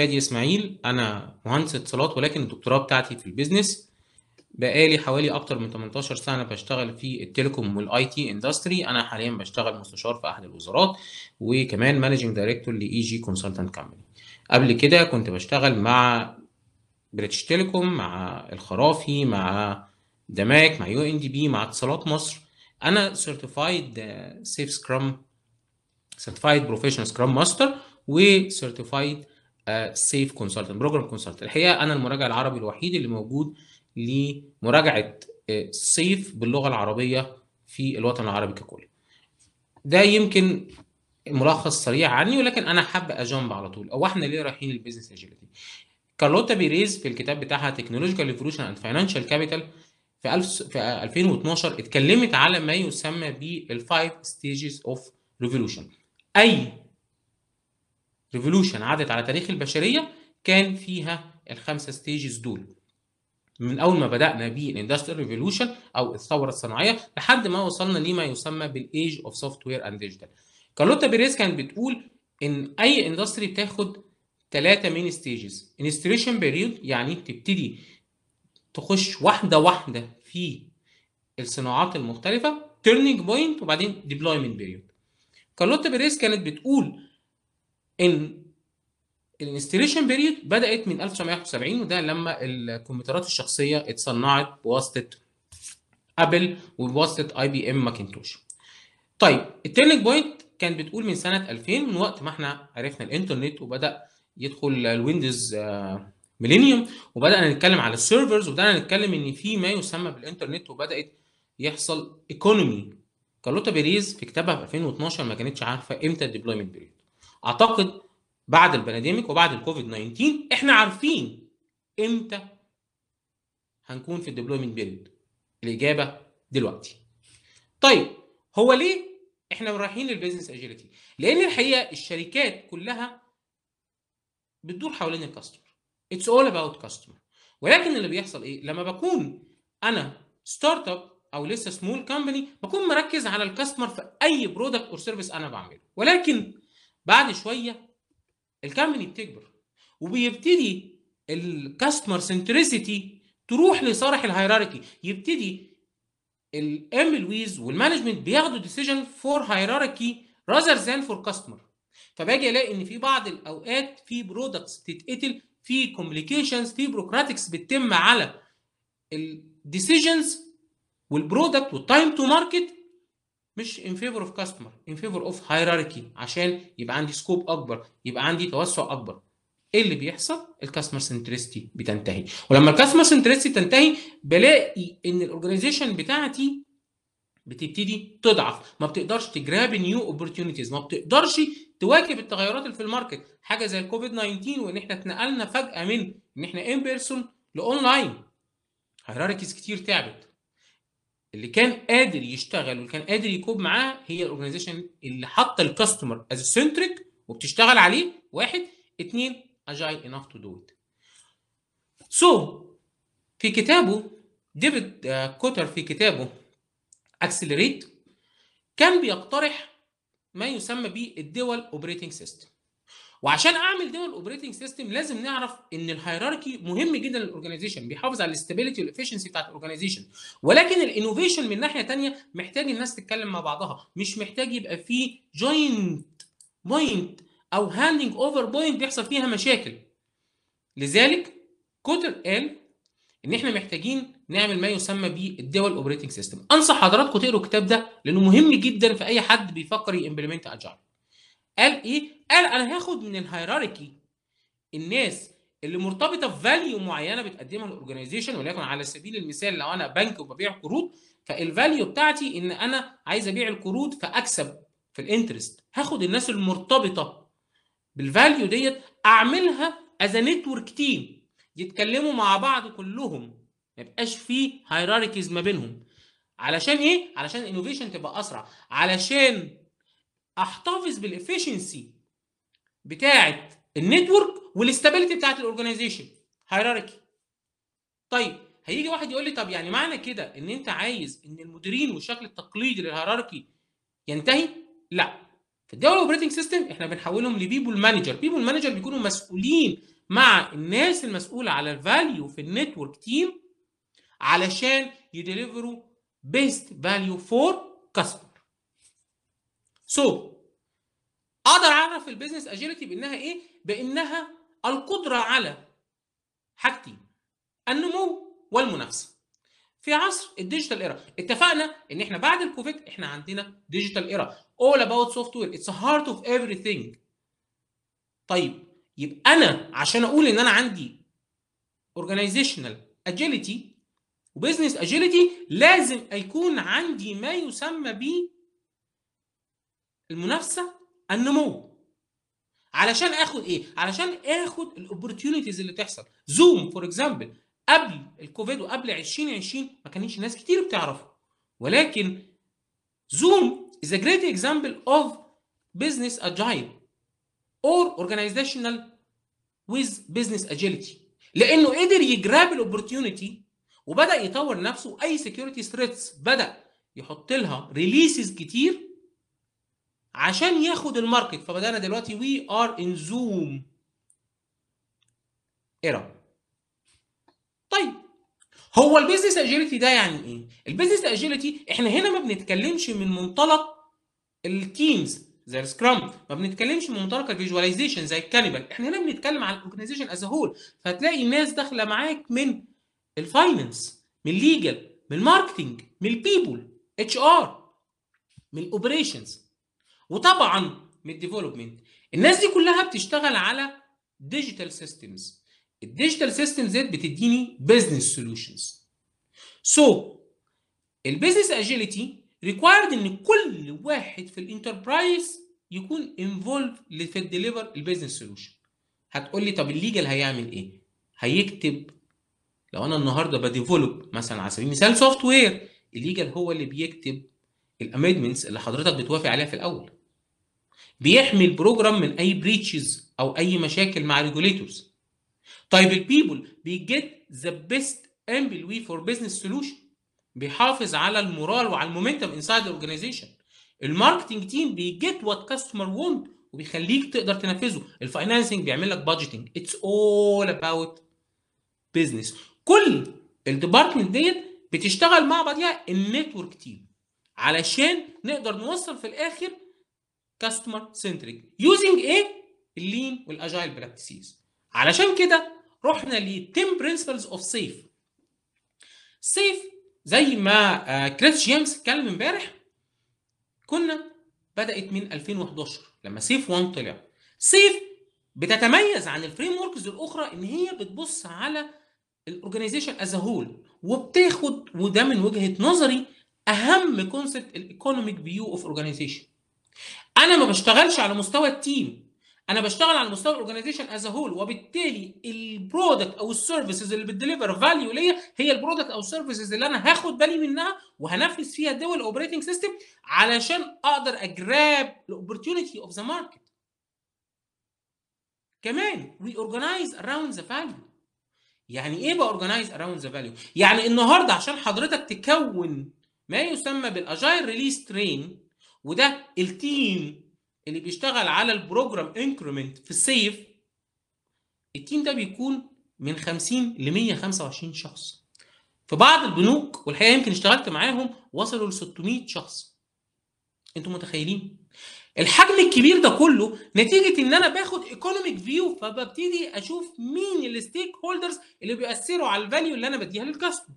فادي إسماعيل أنا مهندس اتصالات ولكن الدكتوراه بتاعتي في ال business بقالي حوالي أكتر من 18 سنة بشتغل في ال telecom وال IT industry أنا حاليا بشتغل مستشار في أحد الوزارات وكمان managing director ل AG consultant company قبل كده كنت بشتغل مع British Telecom مع الخرافي مع داماك مع UNDP مع اتصالات مصر. أنا certified SAFe scrum certified professional scrum master و certified SAFe consultant program consultant الحقيقة أنا المراجع العربي الوحيد اللي موجود لمراجعة SAFe باللغة العربية في الوطن العربي ككل. ده يمكن ملخص سريع عني ولكن أنا حابب أ jump على طول. أو إحنا ليه رايحين ال business agility كارلوتا بيريز في الكتاب بتاعها Technological Revolution and Financial Capital في في 2012 اتكلمت على ما يسمى بال five stages of revolution أي revolution عدت على تاريخ البشرية كان فيها الخمسة stages دول. من أول ما بدأنا بال industrial revolution أو الثورة الصناعية لحد ما وصلنا لما يسمى بال age of software and digital كارلوتا بيريز كانت بتقول إن أي industry بتاخد ثلاثة مين stages installation period يعني تبتدي تخش واحدة واحدة في الصناعات المختلفة turning point وبعدين deployment period كارلوتا بيريز كانت بتقول إن ال installation period بدأت من 1971 وده لما الكمبيوترات الشخصية اتصنعت بواسطة Apple وبواسطة IBM Macintosh طيب ال turning point كانت بتقول من سنة 2000 من وقت ما إحنا عرفنا الإنترنت وبدأ يدخل ال Windows Millennium وبدأنا نتكلم على ال servers وبدأنا نتكلم إن في ما يسمى بالإنترنت وبدأت يحصل economy كارلوتا بيريز في كتابها في 2012 ما كانتش عارفة إمتى ال deployment period أعتقد بعد ال pandemic وبعد الكوفيد 19 إحنا عارفين إمتى هنكون في ال deployment period الإجابة دلوقتي. طيب هو ليه إحنا رايحين لل business agility لأن الحقيقة الشركات كلها بتدور حوالين ال customer it's all about customer ولكن اللي بيحصل إيه؟ لما بكون أنا startup أو لسه small company بكون مركز على ال customer في أي product أو service أنا بعمله. ولكن بعد شوية ال company بتكبر وبيبتدي ال customer centricity تروح لصالح ال hierarchy يبتدي ال M always وال management بياخدوا decision for hierarchy rather than for customer فباجي ألاقي إن في بعض الأوقات في products تتقتل في communications في bureaucratics بتتم على ال decisions وال product وال time to market مش in favor of customer in favor of hierarchy عشان يبقى عندي scope أكبر يبقى عندي توسع أكبر. إيه اللي بيحصل؟ ال customer centricity بتنتهي. ولما ال customer centricity تنتهي بلاقي إن ال organization بتاعتي بتبتدي تضعف. ما بتقدرش ت grab new opportunities ما بتقدرش تواكب التغيرات اللي في ال market. حاجة زي الكوفيد 19 وإن إحنا اتنقلنا فجأة من إن إحنا in person ل online hierarchies كتير تعبت. اللي كان قادر يشتغل واللي كان قادر ي cope معاه هي ال organization اللي حاطة ال customer as centric وبتشتغل عليه. واحد. اثنين agile enough to do it so في كتابه ديفيد كوتر في كتابه Accelerate كان بيقترح ما يسمى بال dual operating system وعشان اعمل dual operating system لازم نعرف ان ال hierarchy مهم جدا لل organization بيحافظ على ال stability وال efficiency بتاعت ال organization ولكن ال innovation من ناحية ثانية محتاج الناس تتكلم مع بعضها. مش محتاج يبقى فيه joint point أو handing over point بيحصل فيها مشاكل. لذلك كوتر قال إن إحنا محتاجين نعمل ما يسمى بال dual operating system أنصح حضراتكم تقروا الكتاب ده لأنه مهم جدا في أي حد بيفكر ي implement agile قال إيه؟ قال أنا هاخد من ال hierarchy الناس اللي مرتبطة ب value معينة بتقدمها ال organization وليكن على سبيل المثال لو أنا بنك وببيع قروض فال value بتاعتي إن أنا عايز أبيع القروض فأكسب في ال interest هاخد الناس المرتبطة بال value ديت أعملها as network team يتكلموا مع بعض كلهم. ما يبقاش في hierarchies ما بينهم. علشان إيه؟ علشان ال innovation تبقى أسرع. علشان أحتفظ بال efficiency بتاعة ال network وال stability بتاعة ال organization hierarchy طيب هيجي واحد يقول لي طب يعني معنى كده إن أنت عايز إن المديرين والشكل التقليدي لل hierarchy ينتهي؟ لا. في ال dual ال operating system إحنا بنحولهم ل people manager people manager بيكونوا مسؤولين مع الناس المسؤولة على ال value في ال network team علشان ي deliver وا best value for customer so أقدر أعرف ال business agility بإنها إيه؟ بإنها القدرة على حاجتين النمو والمنافسة. في عصر ال digital era اتفقنا إن إحنا بعد الكوفيد إحنا عندنا digital era all about software it's a heart of everything. طيب يبقى أنا عشان أقول إن أنا عندي organizational agility و business agility لازم يكون عندي ما يسمى ب المنافسة النمو. علشان آخد إيه؟ علشان آخد ال opportunities اللي تحصل. Zoom for example قبل الكوفيد وقبل 2020 ما كانش ناس كتير بتعرفه. ولكن Zoom is a great example of business agile or organizational with business agility. لأنه قدر ي grab ال opportunity وبدأ يطور نفسه. أي security threats بدأ يحط لها releases كتير عشان ياخد ال market. فبدانا دلوقتي we are in Zoom era طيب هو ال business agility ده يعني إيه؟ ال business agility إحنا هنا ما بنتكلمش من منطلق ال teams زي ال Scrum ما بنتكلمش من منطلق ال visualization زي ال Kanban إحنا هنا بنتكلم عن ال organization as whole فهتلاقي الناس داخلة معاك من ال finance من ال legal من ال marketing من ال people HR من ال operations وطبعا من ال development الناس دي كلها بتشتغل على digital systems ال digital systems ديت بتديني business solutions so ال business agility required إن كل واحد في ال enterprise يكون involved في ال deliver ال business solution هتقول لي طب ال legal هيعمل إيه؟ هيكتب. لو أنا النهارده ب develop مثلا على سبيل المثال software ال legal هو اللي بيكتب ال amendments اللي حضرتك بتوافق عليها في الأول. بيحمي ال program من أي breaches أو أي مشاكل مع regulators طيب ال people بي get the best employee for business solution بيحافظ على ال morale وعلى المومنتم انسايد الاورجنايزيشن الماركتنج تيم بيجيت وات كاستمر وونت وبيخليك تقدر تنفذه. ال financing بيعمل لك budgeting it's all about business كل ال department ديت بتشتغل مع بعضيها ال network team علشان نقدر نوصل في الآخر customer centric using إيه ال lean وال agile practices علشان كده رحنا ل 10 principles of SAFe SAFe زي ما كريس جيمس اتكلم امبارح كنا بدأت من 2011 لما SAFe 1 طلع. SAFe بتتميز عن ال frameworks الأخرى إن هي بتبص على ال organization as whole وبتاخد وده من وجهة نظري أهم concept ال economic view of organization أنا ما بشتغلش على مستوى ال team أنا بشتغل على مستوى ال organization as whole وبالتالي ال product أو ال services اللي بت deliver value ليا هي ال product أو ال services اللي أنا هاخد بالي منها وهنفذ فيها ال dual ال operating system علشان أقدر أ grab ال opportunity of the market كمان we organize around the value يعني إيه ب organize around the value يعني النهارده عشان حضرتك تكون ما يسمى بال agile release train وده ال team اللي بيشتغل على ال program increment في ال SAFe ال team ده بيكون من 50 ل 125 شخص. في بعض البنوك والحقيقة يمكن اشتغلت معاهم وصلوا ل 600 شخص. أنتوا متخيلين؟ الحجم الكبير ده كله نتيجة إن أنا باخد economic view فببتدي أشوف مين ال stakeholders اللي بيأثروا على ال value اللي أنا بديها لل customer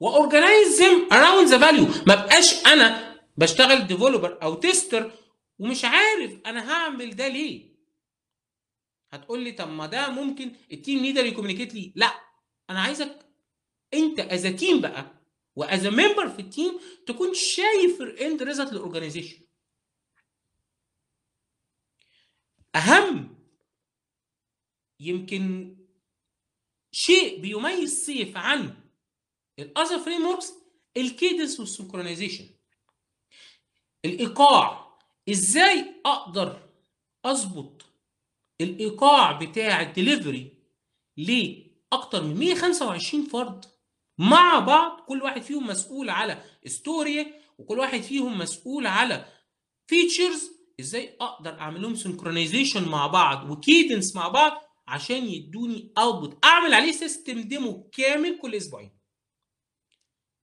و organize them around the value ما بقاش أنا بشتغل developer أو tester ومش عارف أنا هعمل ده ليه. هتقول لي طب ما ده ممكن ال team leader ي communicate لي. لا أنا عايزك أنت as team بقى و as member في ال team تكون شايف ال end result لل organization أهم يمكن شيء بيميز SAFe عن ال other frameworks ال cadence وال synchronization الإيقاع. إزاي أقدر أظبط الإيقاع بتاع الدليفري لاكتر من 125 فرد مع بعض؟ كل واحد فيهم مسؤول على story وكل واحد فيهم مسؤول على features إزاي أقدر أعمل لهم synchronization مع بعض و cadence مع بعض عشان يدوني output أعمل عليه system demo كامل كل أسبوعين.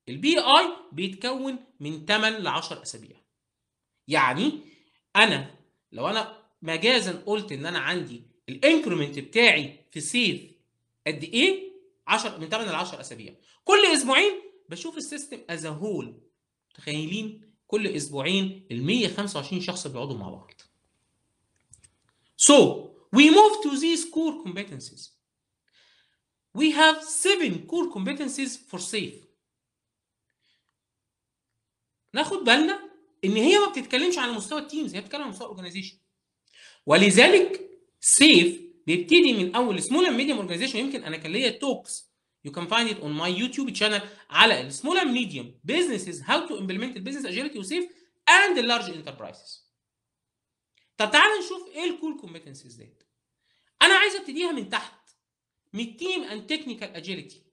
ال PI بيتكون من 8 ل 10 أسابيع. يعني أنا لو أنا مجازا قلت إن أنا عندي ال increment بتاعي في SAFe قد إيه؟ 10 من 8 ل 10 أسابيع. كل أسبوعين بشوف ال system as whole متخيلين كل أسبوعين ال 125 شخص بيقعدوا مع بعض. So we move to these core competencies. We have seven core competencies for SAFe. ناخد بالنا إن هي ما بتتكلمش على مستوى ال teams هي بتتكلم على مستوى ال organization ولذلك SAFe بيبتدي من أول small and medium organization يمكن أنا كان ليا talks You can find it on my YouTube channel على ال small and medium businesses how to implement ال business agility و SAFe the large enterprises. طب تعالى نشوف إيه ال core competencies ديت. أنا عايز أبتديها من تحت من ال team and technical agility.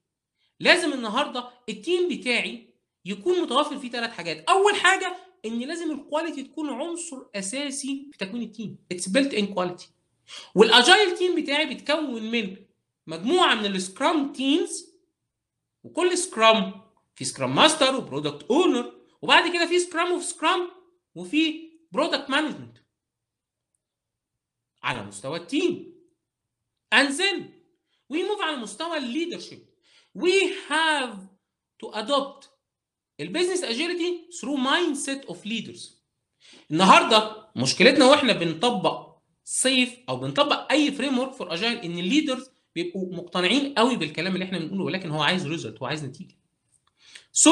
لازم النهارده ال team بتاعي يكون متوفر فيه ثلاث حاجات، أول حاجة إن لازم ال quality تكون عنصر أساسي في تكوين ال team. It's built in quality. وال agile team بتاعي بيتكون من مجموعة من ال scrum teams وكل scrum في scrum master و product owner وبعد كده في scrum of scrum وفي product management على مستوى ال team and then we move على مستوى ال leadership we have to adopt ال business agility through mindset of leaders النهارده مشكلتنا وإحنا بنطبق SAFe أو بنطبق أي framework for agile إن ال leaders بيبقوا مقتنعين قوي بالكلام اللي إحنا بنقوله ولكن هو عايز result هو عايز نتيجة. So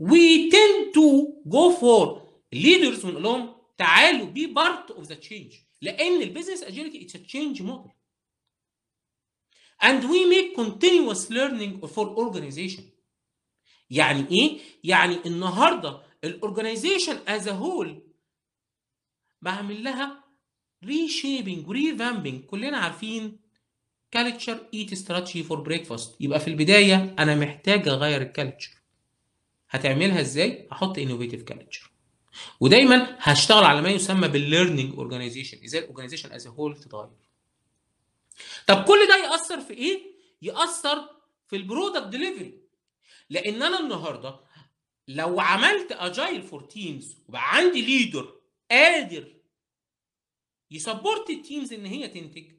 we tend to go for leaders ونقول لهم تعالوا be part of the change لأن ال business agility it's change model. And we make continuous learning for organization. يعني إيه؟ يعني النهارده ال organization as whole بعمل لها reshaping و revamping كلنا عارفين culture eat strategy for breakfast يبقى في البداية أنا محتاج أغير ال culture هتعملها إزاي؟ أحط innovative culture ودايما هشتغل على ما يسمى بال learning organization إزاي ال organization as whole تتغير؟ طب كل ده يأثر في إيه؟ يأثر في ال product delivery لأن أنا النهارده لو عملت agile for teams وبقى عندي leader قادر ي support ال teams ان هي تنتج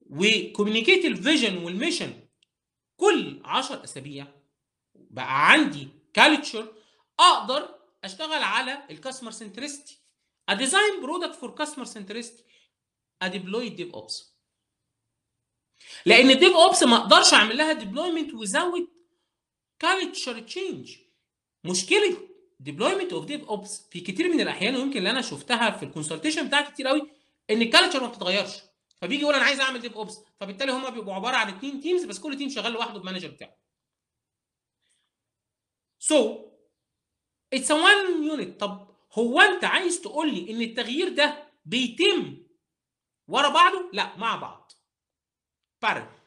و communicate ال vision وال mission كل 10 أسابيع بقى عندي culture أقدر اشتغل على ال customer centricity ا design product for customer centricity ا deploy DevOps. لأن ال DevOps ما أقدرش اعمل لها deployment without culture change. مشكلة deployment of DevOps في كتير من الأحيان ويمكن اللي أنا شفتها في ال consultation بتاعتي كتير قوي إن ال culture ما بتتغيرش. فبيجي يقول أنا عايز أعمل DevOps فبالتالي هم بيبقوا عبارة عن اثنين teams بس كل team شغال لوحده ب manager بتاعه. So it's one unit طب هو أنت عايز تقول لي إن التغيير ده بيتم ورا بعضه؟ لا مع بعض. Parallel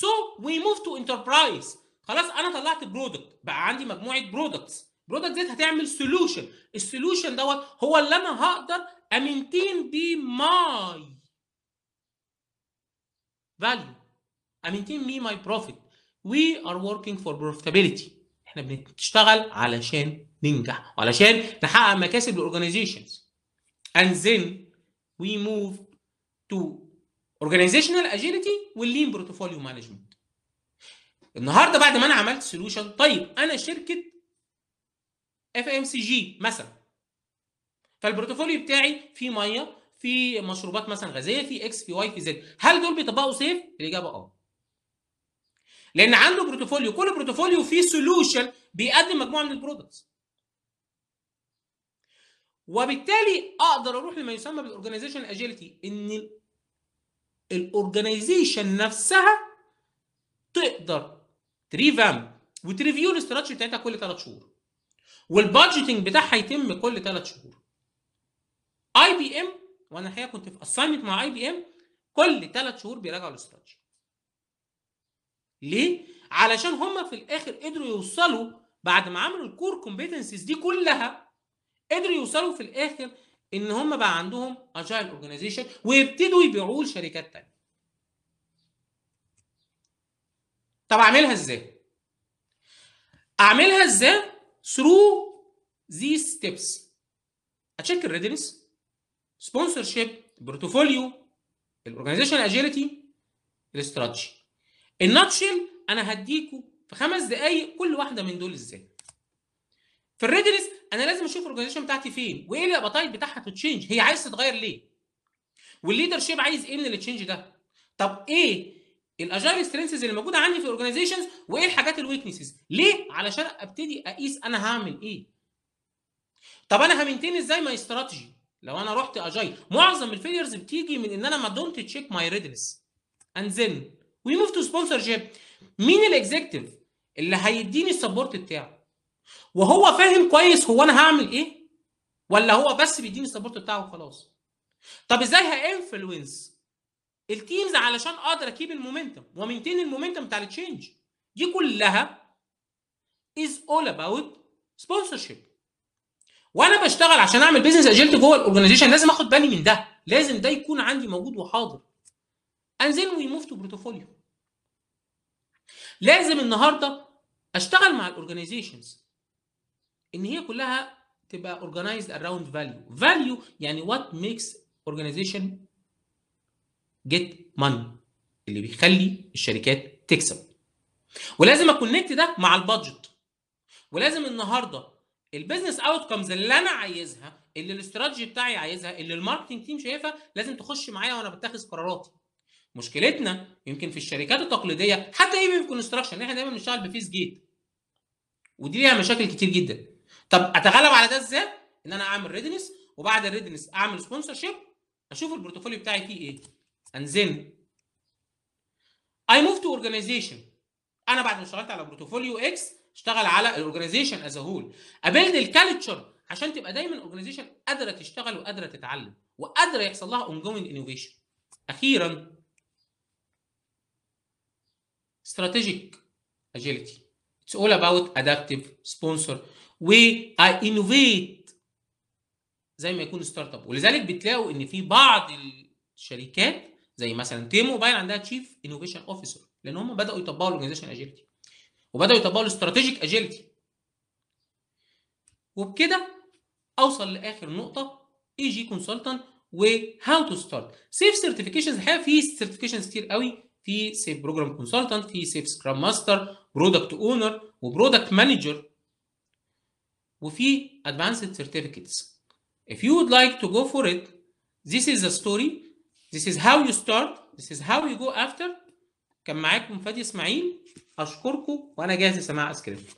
so we move to enterprise خلاص أنا طلعت product بقى عندي مجموعة products product ديت هتعمل solution ال solution دوت هو اللي أنا هقدر ا maintain بيه my value ا maintain بيه my profit we are working for profitability إحنا بنشتغل علشان ننجح وعلشان نحقق مكاسب لل organizations and then we move to organizational agility وال lean portfolio management النهارده بعد ما أنا عملت solution طيب أنا شركة FMCG مثلا. فال portfolio بتاعي فيه مية في مشروبات مثلا غازية في X في Y في Z هل دول بيطبقوا SAFe الإجابة آه. لأن عنده portfolio كل portfolio فيه solution بيقدم مجموعة من ال products وبالتالي أقدر أروح لما يسمى بال organization agility إن ال organization نفسها تقدر ت revamp وت review ال strategy بتاعتها كل ثلاث شهور. وال budgeting بتاعها يتم كل ثلاث شهور. IBM وأنا الحقيقة كنت في assignment مع IBM كل ثلاث شهور بيراجعوا الاستراتيجي. ليه؟ علشان هم في الآخر قدروا يوصلوا بعد ما عملوا ال core competencies دي كلها قدروا يوصلوا في الآخر إن هم بقى عندهم agile organization ويبتدوا يبيعوه لشركات تانية. طب أعملها إزاي؟ أعملها إزاي through these steps. أتشيك ال readiness سبونسرشيب بورتفوليو ال organization اجيلتي الاستراتيجي. الناتشل أنا هديكوا في خمس دقائق كل واحدة من دول إزاي؟ في الريدنس أنا لازم أشوف الاورجانيزيشن بتاعتي فين وإيه ال appetite بتاعها to change هي عايز تتغير ليه؟ وال leadership عايز إيه من ال change ده؟ طب إيه ال agile strengths اللي موجودة عندي في ال organizations وإيه الحاجات ال weaknesses ليه؟ علشان أبتدي أقيس أنا هعمل إيه؟ طب أنا ه maintain إزاي my strategy لو أنا رحت agile معظم ال failures بتيجي من إن أنا ما don't check my readiness and then we move to sponsorship مين ال executive اللي هيديني ال support بتاعه؟ وهو فاهم كويس هو أنا هعمل إيه؟ ولا هو بس بيديني ال support بتاعه وخلاص؟ طب إزاي هأ influence ال teams علشان أقدر أ keep ال momentum؟ و maintain ال momentum بتاع ال change دي كلها is all about sponsorship. وأنا بشتغل عشان أعمل business agility جوه ال organization لازم آخد بالي من ده. لازم ده يكون عندي موجود وحاضر. then we move to portfolio. لازم النهارده أشتغل مع ال organizations إن هي كلها تبقى organized around value. Value يعني what makes organization get money. اللي بيخلي الشركات تكسب. ولازم أ connect ده مع ال budget. ولازم النهارده ال business outcomes اللي أنا عايزها اللي الاستراتيجي بتاعي عايزها اللي ال marketing team شايفها لازم تخش معايا وأنا بتخذ قراراتي. مشكلتنا يمكن في الشركات التقليدية حتى even في construction إحنا دايما بنشتغل ب phase gate. ودي ليها مشاكل كتير جدا. طب أتغلب على ده إزاي؟ إن أنا أعمل readiness وبعد ال readiness أعمل sponsorship أشوف ال portfolio بتاعي فيه إيه. then I move to organization. أنا بعد ما اشتغلت على portfolio X اشتغل على ال organization as whole أ build ال culture عشان تبقى دايما ال organization قادرة تشتغل وقادرة تتعلم وقادرة يحصل لها ongoing innovation أخيرا strategic agility. It's all about adaptive sponsor. و I innovate. زي ما يكون startup ولذلك بتلاقوا إن في بعض الشركات زي مثلا T-Mobile عندها chief innovation officer لأن هم بدأوا يطبقوا ال organization agility وبدأوا يطبقوا ال strategic agility وبكده أوصل لآخر نقطة agile consultant و how to start SAFe certifications الحقيقة في certifications كتير قوي. في SAFe program consultant في SAFe scrum master product owner و product manager وفي ادفانسد سيرتيفيكيتس if you would like to go for it this is the story this is how you start this is how you go after كان معاكم فادي اسماعيل اشكركم وانا جاهز لسماع اسئلتكم